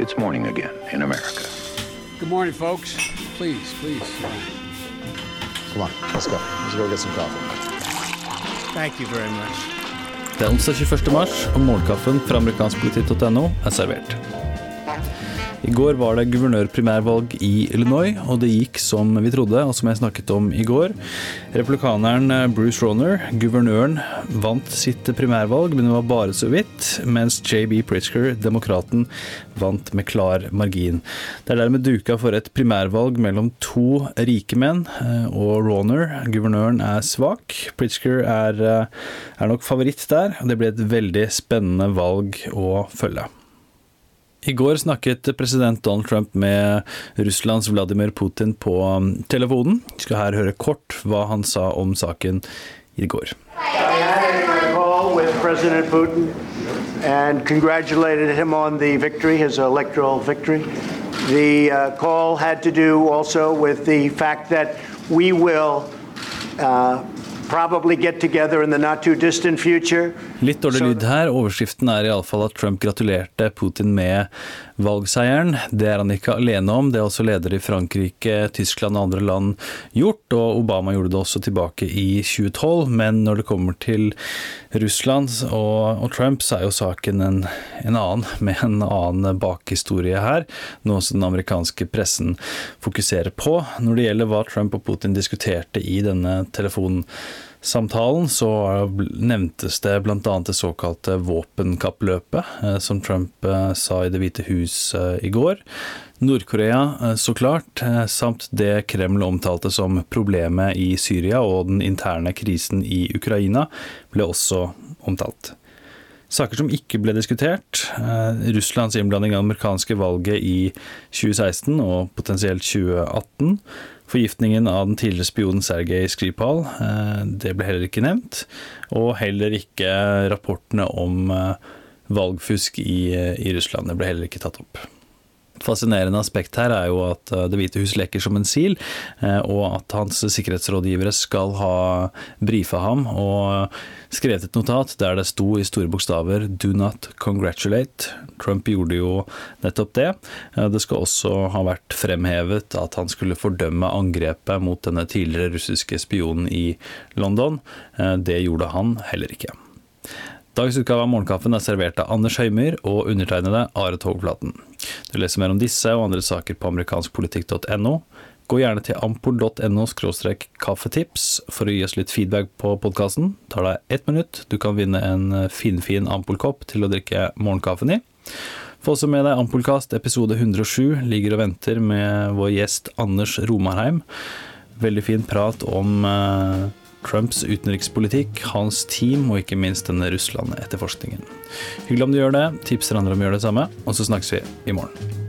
It's morning again in America. Good morning, folks. Please, please. Come on, let's go. Let's go get some coffee. Thank you very much. Det er onsdag 21. mars, og morgenkaffen fra amerikanskpolitikk.no er servert. I går var det guvernørprimærvalg i Illinois, og det gikk som vi trodde, og som jeg snakket om i går. Republikaneren Bruce Roner, guvernøren, vant sitt primærvalg, men det var bare så vidt, mens JB Pritzker, demokraten, vant med klar margin. Det er dermed duka for et primærvalg mellom to rike menn, eh, og Roner, guvernøren, er svak. Pritzker er, eh, er nok favoritt der, og det blir et veldig spennende valg å følge. I går snakket president Donald Trump med Russlands Vladimir Putin på um, telefonen. Vi skal her høre kort hva han sa om saken i går. President Putin and congratulated him on the victory, his electoral victory. The uh, call had to do also with the fact that we will uh, probably get together in the not too distant future. Litt dårlig lyd her. Overskriften er iallfall at Trump gratulerte Putin med valgseieren. Det er han ikke alene om. Det er også ledere i Frankrike, Tyskland og andre land gjort. Og Obama gjorde det også tilbake i 2012. Men når det kommer til Russland og, og Trump, så er jo saken en, en, annen, med en annen bakhistorie her. Noe som den amerikanske pressen fokuserer på. Når det gjelder hva Trump og Putin diskuterte i denne telefonen samtalen så nevntes det bl.a. det såkalte våpenkappløpet, eh, som Trump eh, sa i Det hvite hus eh, i går. Nord-Korea, så klart, samt det Kreml omtalte som problemet i Syria og den interne krisen i Ukraina, ble også omtalt. Saker som ikke ble diskutert, Russlands innblanding i det amerikanske valget i 2016 og potensielt 2018, Forgiftningen av den tidligere spionen Sergej Skripal, eh, det ble heller ikke nevnt. Og heller ikke rapportene om eh, valgfusk i, eh, i Russland. Det ble heller ikke tatt opp. Fascinerende aspekt her er jo at Det hvite hus leker som en sil, og at hans sikkerhetsrådgivere skal ha brifa ham og skrevet et notat der det sto i store bokstaver 'Do not congratulate'. Trump gjorde jo nettopp det. Det skal også ha vært fremhevet at han skulle fordømme angrepet mot denne tidligere russiske spionen i London. Det gjorde han heller ikke. Dagens utgave av Morgenkaffen er servert av Anders Høymyr og undertegnede Are Togflaten. Du leser mer om disse og andre saker på amerikanskpolitikk.no. Gå gjerne til ampol.no kaffetips for å gi oss litt feedback på podkasten. Tar deg ett minutt. Du kan vinne en finfin Ampol-kopp til å drikke morgenkaffen i. Få også med deg Ampolkast episode 107 ligger og venter med vår gjest Anders Romarheim. Veldig fin prat om eh, Trumps utenrikspolitikk, hans team og ikke minst denne Russland-etterforskningen. Hyggelig om du gjør det. Tipser andre om å gjøre det samme, og så snakkes vi i morgen.